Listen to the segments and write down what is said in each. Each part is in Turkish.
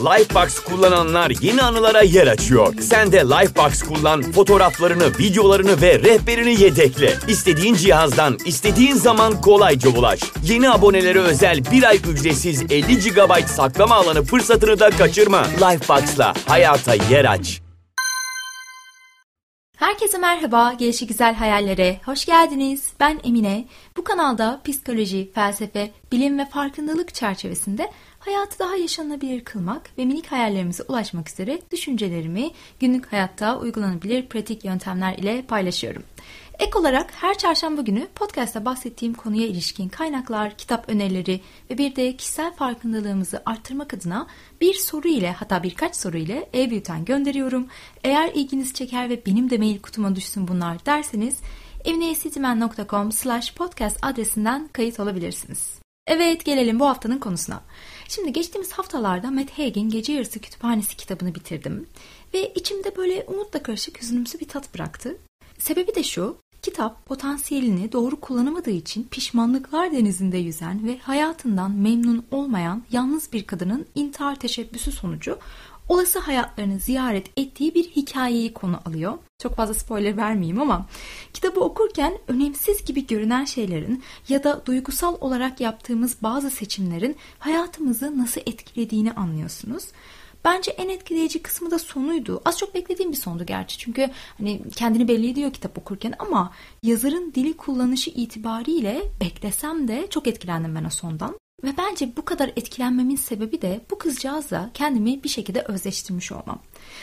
Lifebox kullananlar yeni anılara yer açıyor. Sen de Lifebox kullan, fotoğraflarını, videolarını ve rehberini yedekle. İstediğin cihazdan, istediğin zaman kolayca ulaş. Yeni abonelere özel bir ay ücretsiz 50 GB saklama alanı fırsatını da kaçırma. Lifebox'la hayata yer aç. Herkese merhaba, Gelişi Güzel Hayallere hoş geldiniz. Ben Emine. Bu kanalda psikoloji, felsefe, bilim ve farkındalık çerçevesinde hayatı daha yaşanabilir kılmak ve minik hayallerimize ulaşmak üzere düşüncelerimi günlük hayatta uygulanabilir pratik yöntemler ile paylaşıyorum. Ek olarak her çarşamba günü podcast'ta bahsettiğim konuya ilişkin kaynaklar, kitap önerileri ve bir de kişisel farkındalığımızı arttırmak adına bir soru ile hatta birkaç soru ile e-bülten gönderiyorum. Eğer ilginizi çeker ve benim de mail kutuma düşsün bunlar derseniz emineyesitimen.com slash podcast adresinden kayıt olabilirsiniz. Evet gelelim bu haftanın konusuna. Şimdi geçtiğimiz haftalarda Matt Haig'in Gece Yarısı Kütüphanesi kitabını bitirdim. Ve içimde böyle umutla karışık hüzünümsü bir tat bıraktı. Sebebi de şu, Kitap potansiyelini doğru kullanamadığı için pişmanlıklar denizinde yüzen ve hayatından memnun olmayan yalnız bir kadının intihar teşebbüsü sonucu olası hayatlarını ziyaret ettiği bir hikayeyi konu alıyor. Çok fazla spoiler vermeyeyim ama kitabı okurken önemsiz gibi görünen şeylerin ya da duygusal olarak yaptığımız bazı seçimlerin hayatımızı nasıl etkilediğini anlıyorsunuz. Bence en etkileyici kısmı da sonuydu. Az çok beklediğim bir sondu gerçi. Çünkü hani kendini belli ediyor kitap okurken ama yazarın dili kullanışı itibariyle beklesem de çok etkilendim ben o sondan. Ve bence bu kadar etkilenmemin sebebi de bu kızcağızla kendimi bir şekilde özleştirmiş olmam.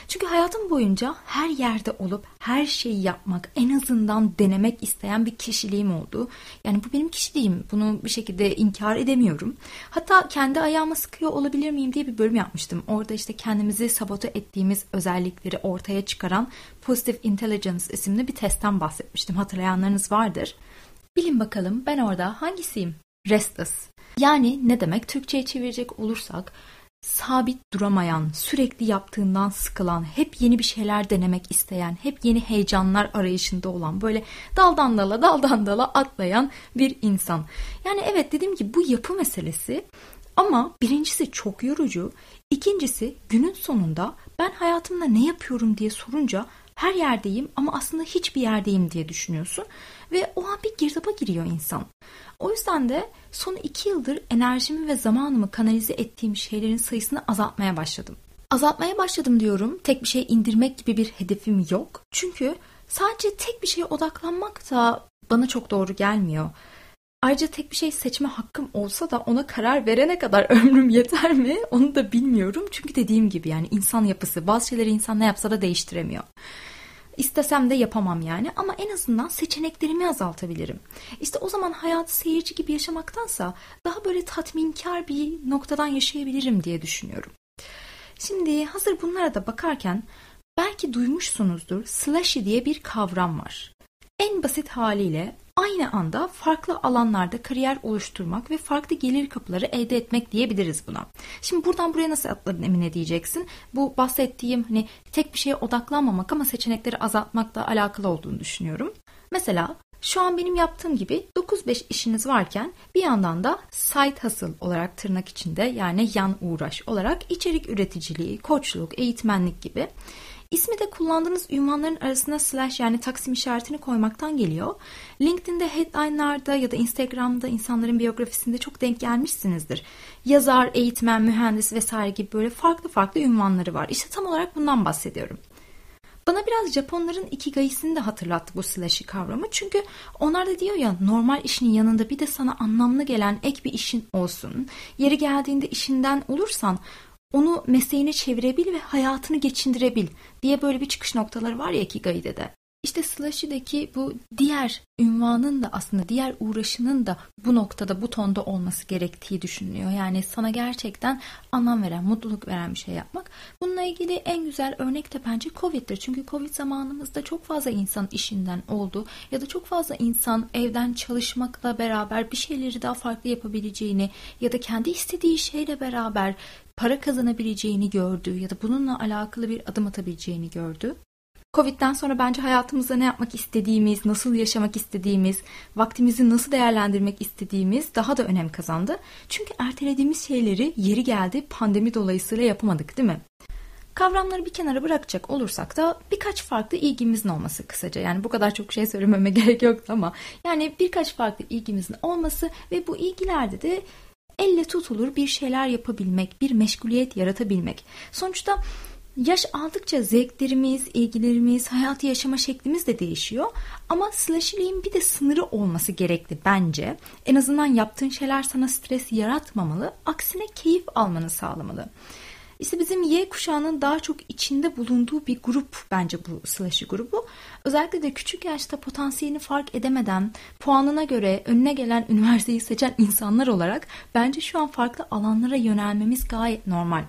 Çünkü hayatım boyunca her yerde olup her şeyi yapmak, en azından denemek isteyen bir kişiliğim oldu. Yani bu benim kişiliğim. Bunu bir şekilde inkar edemiyorum. Hatta kendi ayağıma sıkıyor olabilir miyim diye bir bölüm yapmıştım. Orada işte kendimizi sabote ettiğimiz özellikleri ortaya çıkaran Positive Intelligence isimli bir testten bahsetmiştim. Hatırlayanlarınız vardır. Bilin bakalım ben orada hangisiyim? Restless. Yani ne demek? Türkçe'ye çevirecek olursak sabit duramayan, sürekli yaptığından sıkılan, hep yeni bir şeyler denemek isteyen, hep yeni heyecanlar arayışında olan, böyle daldan dala daldan dala atlayan bir insan. Yani evet dediğim gibi bu yapı meselesi ama birincisi çok yorucu, ikincisi günün sonunda ben hayatımda ne yapıyorum diye sorunca her yerdeyim ama aslında hiçbir yerdeyim diye düşünüyorsun ve o an bir girdaba giriyor insan. O yüzden de son iki yıldır enerjimi ve zamanımı kanalize ettiğim şeylerin sayısını azaltmaya başladım. Azaltmaya başladım diyorum. Tek bir şey indirmek gibi bir hedefim yok. Çünkü sadece tek bir şeye odaklanmak da bana çok doğru gelmiyor. Ayrıca tek bir şey seçme hakkım olsa da ona karar verene kadar ömrüm yeter mi onu da bilmiyorum. Çünkü dediğim gibi yani insan yapısı bazı şeyleri insan ne yapsa da değiştiremiyor. İstesem de yapamam yani ama en azından seçeneklerimi azaltabilirim. İşte o zaman hayatı seyirci gibi yaşamaktansa daha böyle tatminkar bir noktadan yaşayabilirim diye düşünüyorum. Şimdi hazır bunlara da bakarken belki duymuşsunuzdur slashy diye bir kavram var. En basit haliyle aynı anda farklı alanlarda kariyer oluşturmak ve farklı gelir kapıları elde etmek diyebiliriz buna. Şimdi buradan buraya nasıl atladın Emine diyeceksin. Bu bahsettiğim hani tek bir şeye odaklanmamak ama seçenekleri azaltmakla alakalı olduğunu düşünüyorum. Mesela şu an benim yaptığım gibi 9-5 işiniz varken bir yandan da side hustle olarak tırnak içinde yani yan uğraş olarak içerik üreticiliği, koçluk, eğitmenlik gibi İsmi de kullandığınız ünvanların arasına slash yani taksim işaretini koymaktan geliyor. LinkedIn'de headline'larda ya da Instagram'da insanların biyografisinde çok denk gelmişsinizdir. Yazar, eğitmen, mühendis vesaire gibi böyle farklı farklı ünvanları var. İşte tam olarak bundan bahsediyorum. Bana biraz Japonların ikigai'sini de hatırlattı bu slashy kavramı. Çünkü onlar da diyor ya normal işinin yanında bir de sana anlamlı gelen ek bir işin olsun. Yeri geldiğinde işinden olursan onu mesleğine çevirebil ve hayatını geçindirebil diye böyle bir çıkış noktaları var ya Ikigai'de de. İşte Slashy'deki bu diğer ünvanın da aslında diğer uğraşının da bu noktada bu tonda olması gerektiği düşünülüyor. Yani sana gerçekten anlam veren, mutluluk veren bir şey yapmak. Bununla ilgili en güzel örnek de bence Covid'dir. Çünkü Covid zamanımızda çok fazla insan işinden oldu ya da çok fazla insan evden çalışmakla beraber bir şeyleri daha farklı yapabileceğini ya da kendi istediği şeyle beraber para kazanabileceğini gördü ya da bununla alakalı bir adım atabileceğini gördü. Covid'den sonra bence hayatımızda ne yapmak istediğimiz, nasıl yaşamak istediğimiz, vaktimizi nasıl değerlendirmek istediğimiz daha da önem kazandı. Çünkü ertelediğimiz şeyleri yeri geldi pandemi dolayısıyla yapamadık değil mi? Kavramları bir kenara bırakacak olursak da birkaç farklı ilgimizin olması kısaca. Yani bu kadar çok şey söylememe gerek yoktu ama yani birkaç farklı ilgimizin olması ve bu ilgilerde de elle tutulur bir şeyler yapabilmek, bir meşguliyet yaratabilmek. Sonuçta Yaş aldıkça zevklerimiz, ilgilerimiz, hayatı yaşama şeklimiz de değişiyor. Ama slashy'liğin bir de sınırı olması gerekli bence. En azından yaptığın şeyler sana stres yaratmamalı. Aksine keyif almanı sağlamalı. İşte bizim Y kuşağının daha çok içinde bulunduğu bir grup bence bu slashy grubu. Özellikle de küçük yaşta potansiyelini fark edemeden puanına göre önüne gelen üniversiteyi seçen insanlar olarak bence şu an farklı alanlara yönelmemiz gayet normal.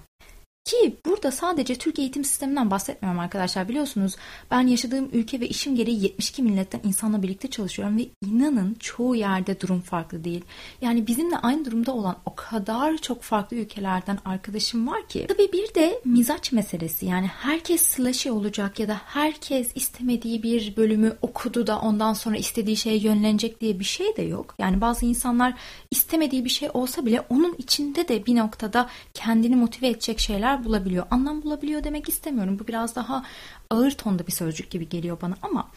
Ki burada sadece Türk eğitim sisteminden bahsetmiyorum arkadaşlar. Biliyorsunuz ben yaşadığım ülke ve işim gereği 72 milletten insanla birlikte çalışıyorum ve inanın çoğu yerde durum farklı değil. Yani bizimle aynı durumda olan o kadar çok farklı ülkelerden arkadaşım var ki. Tabii bir de mizaç meselesi. Yani herkes slashy olacak ya da herkes istemediği bir bölümü okudu da ondan sonra istediği şeye yönlenecek diye bir şey de yok. Yani bazı insanlar istemediği bir şey olsa bile onun içinde de bir noktada kendini motive edecek şeyler bulabiliyor. Anlam bulabiliyor demek istemiyorum. Bu biraz daha ağır tonda bir sözcük gibi geliyor bana ama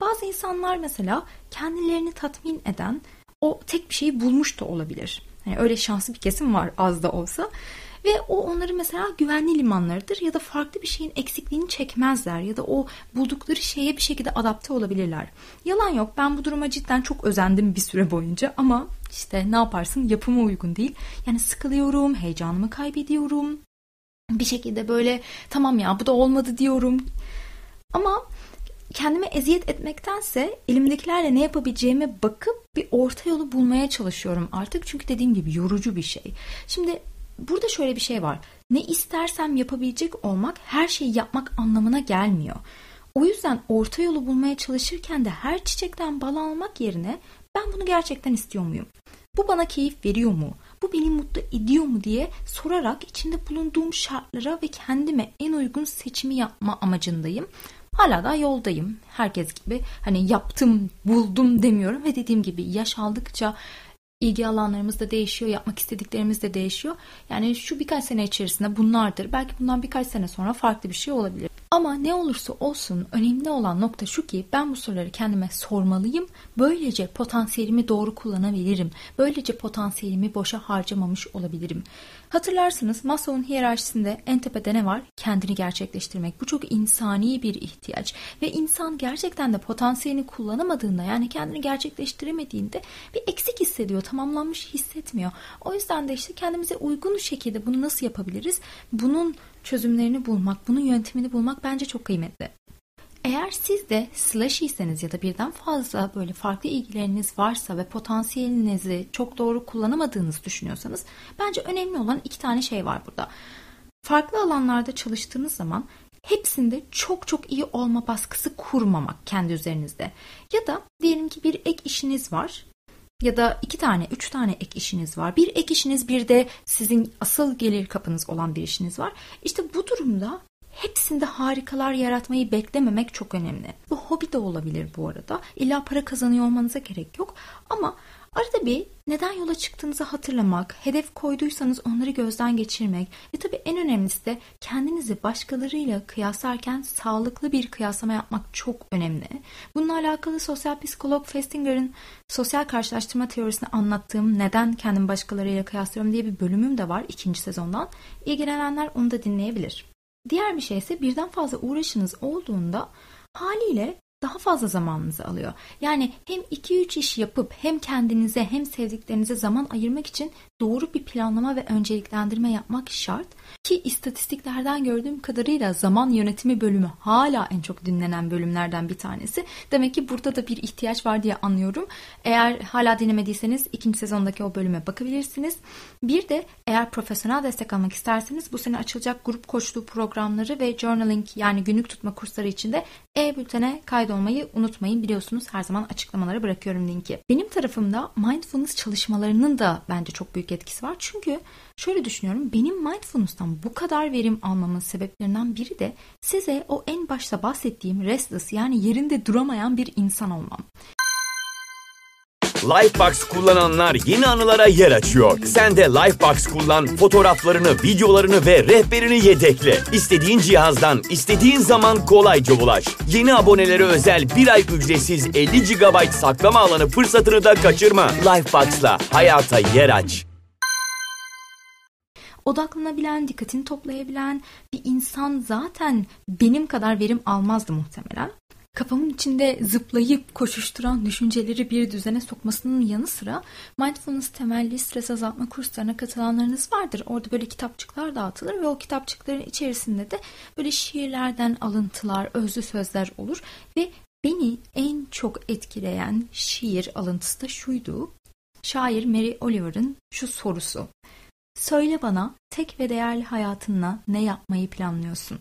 bazı insanlar mesela kendilerini tatmin eden o tek bir şeyi bulmuş da olabilir. Yani öyle şanslı bir kesim var az da olsa. Ve o onları mesela güvenli limanlarıdır ya da farklı bir şeyin eksikliğini çekmezler ya da o buldukları şeye bir şekilde adapte olabilirler. Yalan yok ben bu duruma cidden çok özendim bir süre boyunca ama işte ne yaparsın yapıma uygun değil. Yani sıkılıyorum, heyecanımı kaybediyorum, bir şekilde böyle tamam ya bu da olmadı diyorum. Ama kendime eziyet etmektense elimdekilerle ne yapabileceğime bakıp bir orta yolu bulmaya çalışıyorum artık. Çünkü dediğim gibi yorucu bir şey. Şimdi burada şöyle bir şey var. Ne istersem yapabilecek olmak her şeyi yapmak anlamına gelmiyor. O yüzden orta yolu bulmaya çalışırken de her çiçekten bal almak yerine ben bunu gerçekten istiyor muyum? Bu bana keyif veriyor mu? Bu beni mutlu ediyor mu diye sorarak içinde bulunduğum şartlara ve kendime en uygun seçimi yapma amacındayım. Hala da yoldayım. Herkes gibi hani yaptım, buldum demiyorum ve dediğim gibi yaş aldıkça ilgi alanlarımız da değişiyor, yapmak istediklerimiz de değişiyor. Yani şu birkaç sene içerisinde bunlardır. Belki bundan birkaç sene sonra farklı bir şey olabilir. Ama ne olursa olsun önemli olan nokta şu ki ben bu soruları kendime sormalıyım. Böylece potansiyelimi doğru kullanabilirim. Böylece potansiyelimi boşa harcamamış olabilirim. Hatırlarsınız Maslow'un hiyerarşisinde en tepede ne var? Kendini gerçekleştirmek. Bu çok insani bir ihtiyaç. Ve insan gerçekten de potansiyelini kullanamadığında yani kendini gerçekleştiremediğinde bir eksik hissediyor. Tamamlanmış hissetmiyor. O yüzden de işte kendimize uygun şekilde bunu nasıl yapabiliriz? Bunun çözümlerini bulmak, bunun yöntemini bulmak bence çok kıymetli. Eğer siz de slashy'seniz ya da birden fazla böyle farklı ilgileriniz varsa ve potansiyelinizi çok doğru kullanamadığınızı düşünüyorsanız bence önemli olan iki tane şey var burada. Farklı alanlarda çalıştığınız zaman hepsinde çok çok iyi olma baskısı kurmamak kendi üzerinizde. Ya da diyelim ki bir ek işiniz var ya da iki tane, üç tane ek işiniz var. Bir ek işiniz bir de sizin asıl gelir kapınız olan bir işiniz var. İşte bu durumda hepsinde harikalar yaratmayı beklememek çok önemli. Bu hobi de olabilir bu arada. İlla para kazanıyor olmanıza gerek yok. Ama Arada bir neden yola çıktığınızı hatırlamak, hedef koyduysanız onları gözden geçirmek ve tabii en önemlisi de kendinizi başkalarıyla kıyaslarken sağlıklı bir kıyaslama yapmak çok önemli. Bununla alakalı sosyal psikolog Festinger'ın sosyal karşılaştırma teorisini anlattığım neden kendimi başkalarıyla kıyaslıyorum diye bir bölümüm de var ikinci sezondan. İlgilenenler onu da dinleyebilir. Diğer bir şey ise birden fazla uğraşınız olduğunda haliyle daha fazla zamanınızı alıyor. Yani hem 2-3 iş yapıp hem kendinize hem sevdiklerinize zaman ayırmak için doğru bir planlama ve önceliklendirme yapmak şart. Ki istatistiklerden gördüğüm kadarıyla zaman yönetimi bölümü hala en çok dinlenen bölümlerden bir tanesi. Demek ki burada da bir ihtiyaç var diye anlıyorum. Eğer hala dinlemediyseniz ikinci sezondaki o bölüme bakabilirsiniz. Bir de eğer profesyonel destek almak isterseniz bu sene açılacak grup koçluğu programları ve journaling yani günlük tutma kursları için de e-bültene kaydoldurabilirsiniz kaydolmayı unutmayın. Biliyorsunuz her zaman açıklamalara bırakıyorum linki. Benim tarafımda mindfulness çalışmalarının da bence çok büyük etkisi var. Çünkü şöyle düşünüyorum. Benim mindfulness'tan bu kadar verim almamın sebeplerinden biri de size o en başta bahsettiğim restless yani yerinde duramayan bir insan olmam. Lifebox kullananlar yeni anılara yer açıyor. Sen de Lifebox kullan, fotoğraflarını, videolarını ve rehberini yedekle. İstediğin cihazdan, istediğin zaman kolayca ulaş. Yeni abonelere özel bir ay ücretsiz 50 GB saklama alanı fırsatını da kaçırma. Lifebox'la hayata yer aç. Odaklanabilen, dikkatini toplayabilen bir insan zaten benim kadar verim almazdı muhtemelen kafamın içinde zıplayıp koşuşturan düşünceleri bir düzene sokmasının yanı sıra mindfulness temelli stres azaltma kurslarına katılanlarınız vardır. Orada böyle kitapçıklar dağıtılır ve o kitapçıkların içerisinde de böyle şiirlerden alıntılar, özlü sözler olur ve beni en çok etkileyen şiir alıntısı da şuydu. Şair Mary Oliver'ın şu sorusu. Söyle bana tek ve değerli hayatınla ne yapmayı planlıyorsun?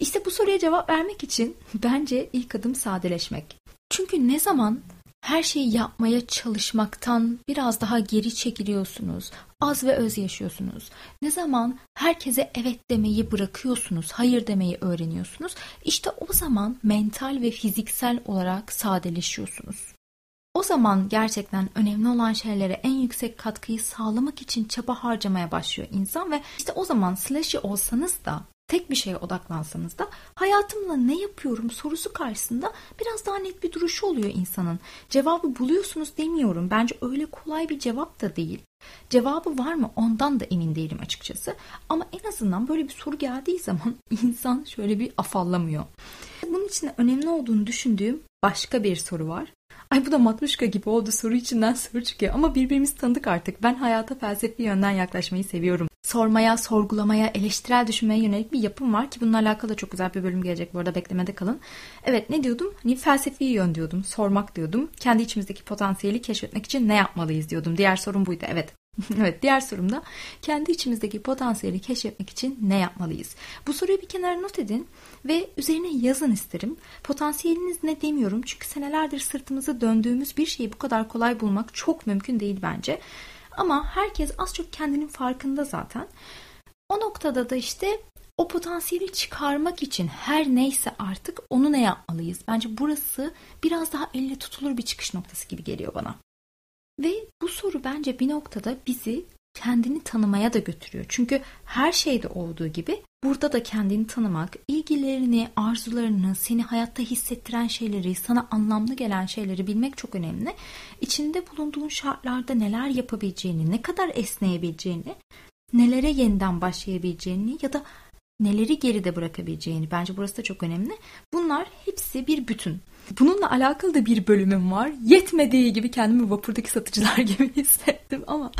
İşte bu soruya cevap vermek için bence ilk adım sadeleşmek. Çünkü ne zaman her şeyi yapmaya çalışmaktan biraz daha geri çekiliyorsunuz, az ve öz yaşıyorsunuz. Ne zaman herkese evet demeyi bırakıyorsunuz, hayır demeyi öğreniyorsunuz. İşte o zaman mental ve fiziksel olarak sadeleşiyorsunuz. O zaman gerçekten önemli olan şeylere en yüksek katkıyı sağlamak için çaba harcamaya başlıyor insan ve işte o zaman slashy olsanız da tek bir şeye odaklansanız da hayatımla ne yapıyorum sorusu karşısında biraz daha net bir duruşu oluyor insanın. Cevabı buluyorsunuz demiyorum. Bence öyle kolay bir cevap da değil. Cevabı var mı ondan da emin değilim açıkçası. Ama en azından böyle bir soru geldiği zaman insan şöyle bir afallamıyor. Bunun için önemli olduğunu düşündüğüm başka bir soru var. Ay bu da matruşka gibi oldu soru içinden soru çıkıyor ama birbirimizi tanıdık artık. Ben hayata felsefi yönden yaklaşmayı seviyorum sormaya, sorgulamaya, eleştirel düşünmeye yönelik bir yapım var ki bununla alakalı çok güzel bir bölüm gelecek bu arada beklemede kalın. Evet ne diyordum? Hani felsefi yön diyordum, sormak diyordum. Kendi içimizdeki potansiyeli keşfetmek için ne yapmalıyız diyordum. Diğer sorum buydu evet. evet diğer sorumda kendi içimizdeki potansiyeli keşfetmek için ne yapmalıyız? Bu soruyu bir kenara not edin ve üzerine yazın isterim. Potansiyeliniz ne demiyorum çünkü senelerdir sırtımızı döndüğümüz bir şeyi bu kadar kolay bulmak çok mümkün değil bence. Ama herkes az çok kendinin farkında zaten. O noktada da işte o potansiyeli çıkarmak için her neyse artık onu ne yapmalıyız? Bence burası biraz daha elle tutulur bir çıkış noktası gibi geliyor bana. Ve bu soru bence bir noktada bizi kendini tanımaya da götürüyor. Çünkü her şeyde olduğu gibi burada da kendini tanımak, ilgilerini, arzularını, seni hayatta hissettiren şeyleri, sana anlamlı gelen şeyleri bilmek çok önemli. İçinde bulunduğun şartlarda neler yapabileceğini, ne kadar esneyebileceğini, nelere yeniden başlayabileceğini ya da neleri geride bırakabileceğini bence burası da çok önemli. Bunlar hepsi bir bütün. Bununla alakalı da bir bölümüm var. Yetmediği gibi kendimi vapurdaki satıcılar gibi hissettim ama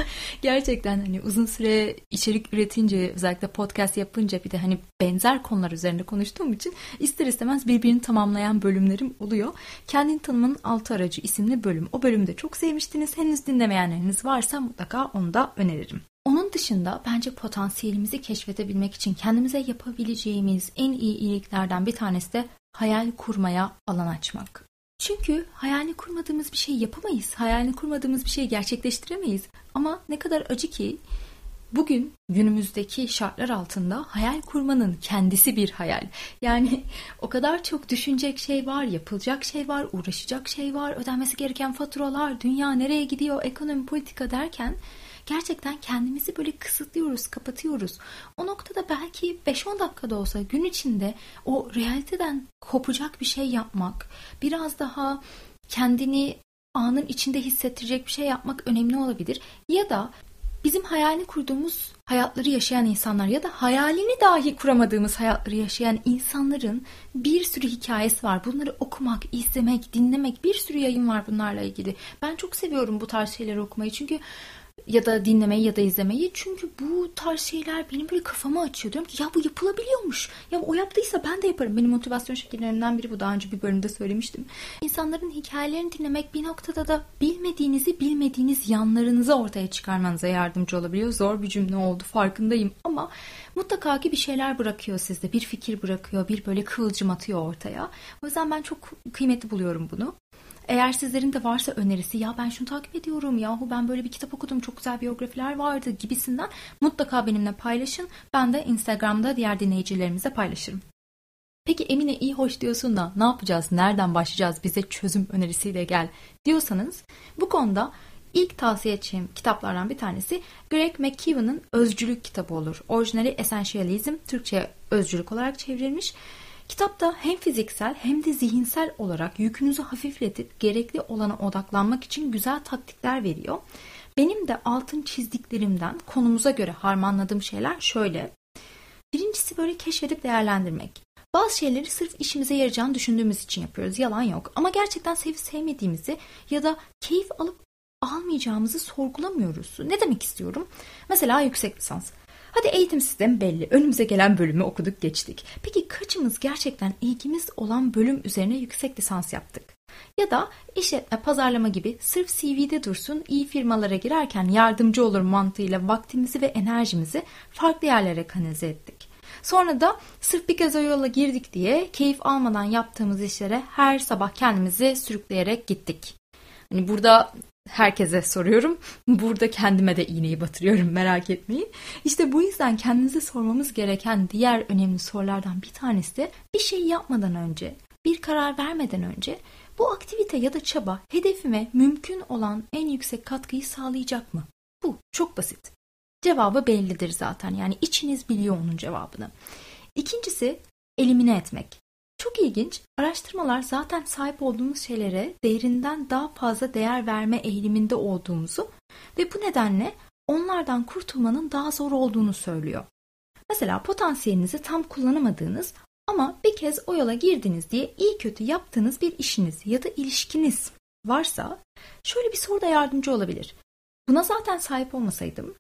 gerçekten hani uzun süre içerik üretince özellikle podcast yapınca bir de hani benzer konular üzerinde konuştuğum için ister istemez birbirini tamamlayan bölümlerim oluyor. Kendini tanımanın altı aracı isimli bölüm. O bölümü de çok sevmiştiniz. Henüz dinlemeyenleriniz varsa mutlaka onu da öneririm. Onun dışında bence potansiyelimizi keşfedebilmek için kendimize yapabileceğimiz en iyi iyiliklerden bir tanesi de hayal kurmaya alan açmak. Çünkü hayalini kurmadığımız bir şey yapamayız. Hayalini kurmadığımız bir şeyi gerçekleştiremeyiz. Ama ne kadar acı ki bugün günümüzdeki şartlar altında hayal kurmanın kendisi bir hayal. Yani o kadar çok düşünecek şey var, yapılacak şey var, uğraşacak şey var, ödenmesi gereken faturalar, dünya nereye gidiyor, ekonomi politika derken gerçekten kendimizi böyle kısıtlıyoruz, kapatıyoruz. O noktada belki 5-10 dakikada olsa gün içinde o realiteden kopacak bir şey yapmak, biraz daha kendini anın içinde hissettirecek bir şey yapmak önemli olabilir. Ya da bizim hayalini kurduğumuz hayatları yaşayan insanlar ya da hayalini dahi kuramadığımız hayatları yaşayan insanların bir sürü hikayesi var. Bunları okumak, izlemek, dinlemek bir sürü yayın var bunlarla ilgili. Ben çok seviyorum bu tarz şeyleri okumayı çünkü ya da dinlemeyi ya da izlemeyi. Çünkü bu tarz şeyler benim böyle kafamı açıyor. Diyorum ki ya bu yapılabiliyormuş. Ya o yaptıysa ben de yaparım. Benim motivasyon şekillerimden biri bu. Daha önce bir bölümde söylemiştim. İnsanların hikayelerini dinlemek bir noktada da bilmediğinizi bilmediğiniz yanlarınızı ortaya çıkarmanıza yardımcı olabiliyor. Zor bir cümle oldu farkındayım ama mutlaka ki bir şeyler bırakıyor sizde. Bir fikir bırakıyor, bir böyle kıvılcım atıyor ortaya. O yüzden ben çok kıymetli buluyorum bunu. Eğer sizlerin de varsa önerisi ya ben şunu takip ediyorum yahu ben böyle bir kitap okudum çok güzel biyografiler vardı gibisinden mutlaka benimle paylaşın. Ben de Instagram'da diğer dinleyicilerimize paylaşırım. Peki Emine iyi hoş diyorsun da ne yapacağız, nereden başlayacağız, bize çözüm önerisiyle gel diyorsanız bu konuda ilk tavsiye edeceğim kitaplardan bir tanesi Greg McKeown'ın Özcülük kitabı olur. Orijinali Essentialism, Türkçe'ye özcülük olarak çevrilmiş. Kitapta hem fiziksel hem de zihinsel olarak yükünüzü hafifletip gerekli olana odaklanmak için güzel taktikler veriyor. Benim de altın çizdiklerimden konumuza göre harmanladığım şeyler şöyle. Birincisi böyle keşfedip değerlendirmek. Bazı şeyleri sırf işimize yarayacağını düşündüğümüz için yapıyoruz. Yalan yok. Ama gerçekten sevip sevmediğimizi ya da keyif alıp almayacağımızı sorgulamıyoruz. Ne demek istiyorum? Mesela yüksek lisans. Hadi eğitim sistemi belli. Önümüze gelen bölümü okuduk geçtik. Peki kaçımız gerçekten ilgimiz olan bölüm üzerine yüksek lisans yaptık? Ya da işletme, pazarlama gibi sırf CV'de dursun iyi firmalara girerken yardımcı olur mantığıyla vaktimizi ve enerjimizi farklı yerlere kanalize ettik. Sonra da sırf bir kez o yola girdik diye keyif almadan yaptığımız işlere her sabah kendimizi sürükleyerek gittik. Hani burada herkese soruyorum. Burada kendime de iğneyi batırıyorum merak etmeyin. İşte bu yüzden kendinize sormamız gereken diğer önemli sorulardan bir tanesi de bir şey yapmadan önce, bir karar vermeden önce bu aktivite ya da çaba hedefime mümkün olan en yüksek katkıyı sağlayacak mı? Bu çok basit. Cevabı bellidir zaten. Yani içiniz biliyor onun cevabını. İkincisi elimine etmek. Çok ilginç. Araştırmalar zaten sahip olduğumuz şeylere değerinden daha fazla değer verme eğiliminde olduğumuzu ve bu nedenle onlardan kurtulmanın daha zor olduğunu söylüyor. Mesela potansiyelinizi tam kullanamadığınız ama bir kez o yola girdiniz diye iyi kötü yaptığınız bir işiniz ya da ilişkiniz varsa şöyle bir soruda yardımcı olabilir. Buna zaten sahip olmasaydım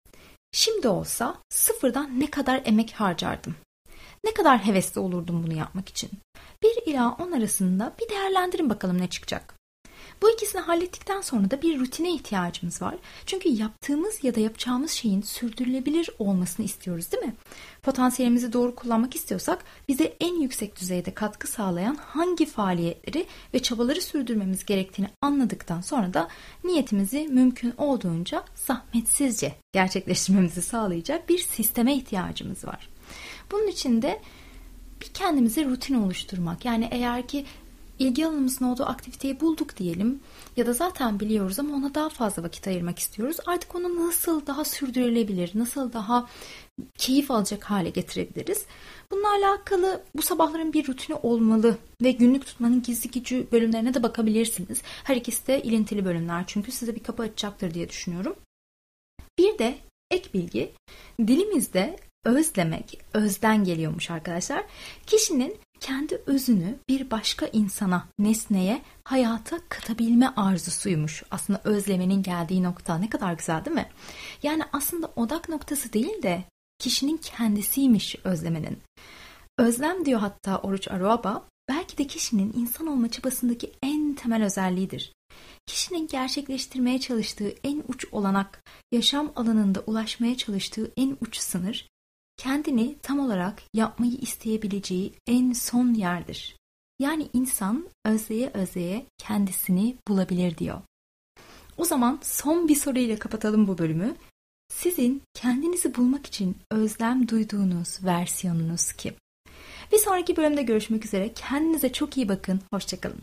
şimdi olsa sıfırdan ne kadar emek harcardım? Ne kadar hevesli olurdum bunu yapmak için? 1 ila 10 arasında bir değerlendirin bakalım ne çıkacak. Bu ikisini hallettikten sonra da bir rutine ihtiyacımız var. Çünkü yaptığımız ya da yapacağımız şeyin sürdürülebilir olmasını istiyoruz değil mi? Potansiyelimizi doğru kullanmak istiyorsak bize en yüksek düzeyde katkı sağlayan hangi faaliyetleri ve çabaları sürdürmemiz gerektiğini anladıktan sonra da niyetimizi mümkün olduğunca zahmetsizce gerçekleştirmemizi sağlayacak bir sisteme ihtiyacımız var. Bunun için de bir kendimize rutin oluşturmak. Yani eğer ki ilgi alanımızın olduğu aktiviteyi bulduk diyelim ya da zaten biliyoruz ama ona daha fazla vakit ayırmak istiyoruz. Artık onu nasıl daha sürdürülebilir, nasıl daha keyif alacak hale getirebiliriz? Bununla alakalı bu sabahların bir rutini olmalı ve günlük tutmanın gizli gücü bölümlerine de bakabilirsiniz. Her ikisi de ilintili bölümler çünkü size bir kapı açacaktır diye düşünüyorum. Bir de ek bilgi dilimizde özlemek özden geliyormuş arkadaşlar. Kişinin kendi özünü bir başka insana, nesneye, hayata katabilme arzusuymuş. Aslında özlemenin geldiği nokta ne kadar güzel değil mi? Yani aslında odak noktası değil de kişinin kendisiymiş özlemenin. Özlem diyor hatta Oruç Aruaba, belki de kişinin insan olma çabasındaki en temel özelliğidir. Kişinin gerçekleştirmeye çalıştığı en uç olanak, yaşam alanında ulaşmaya çalıştığı en uç sınır, kendini tam olarak yapmayı isteyebileceği en son yerdir. Yani insan özleye özleye kendisini bulabilir diyor. O zaman son bir soruyla kapatalım bu bölümü. Sizin kendinizi bulmak için özlem duyduğunuz versiyonunuz kim? Bir sonraki bölümde görüşmek üzere. Kendinize çok iyi bakın. Hoşçakalın.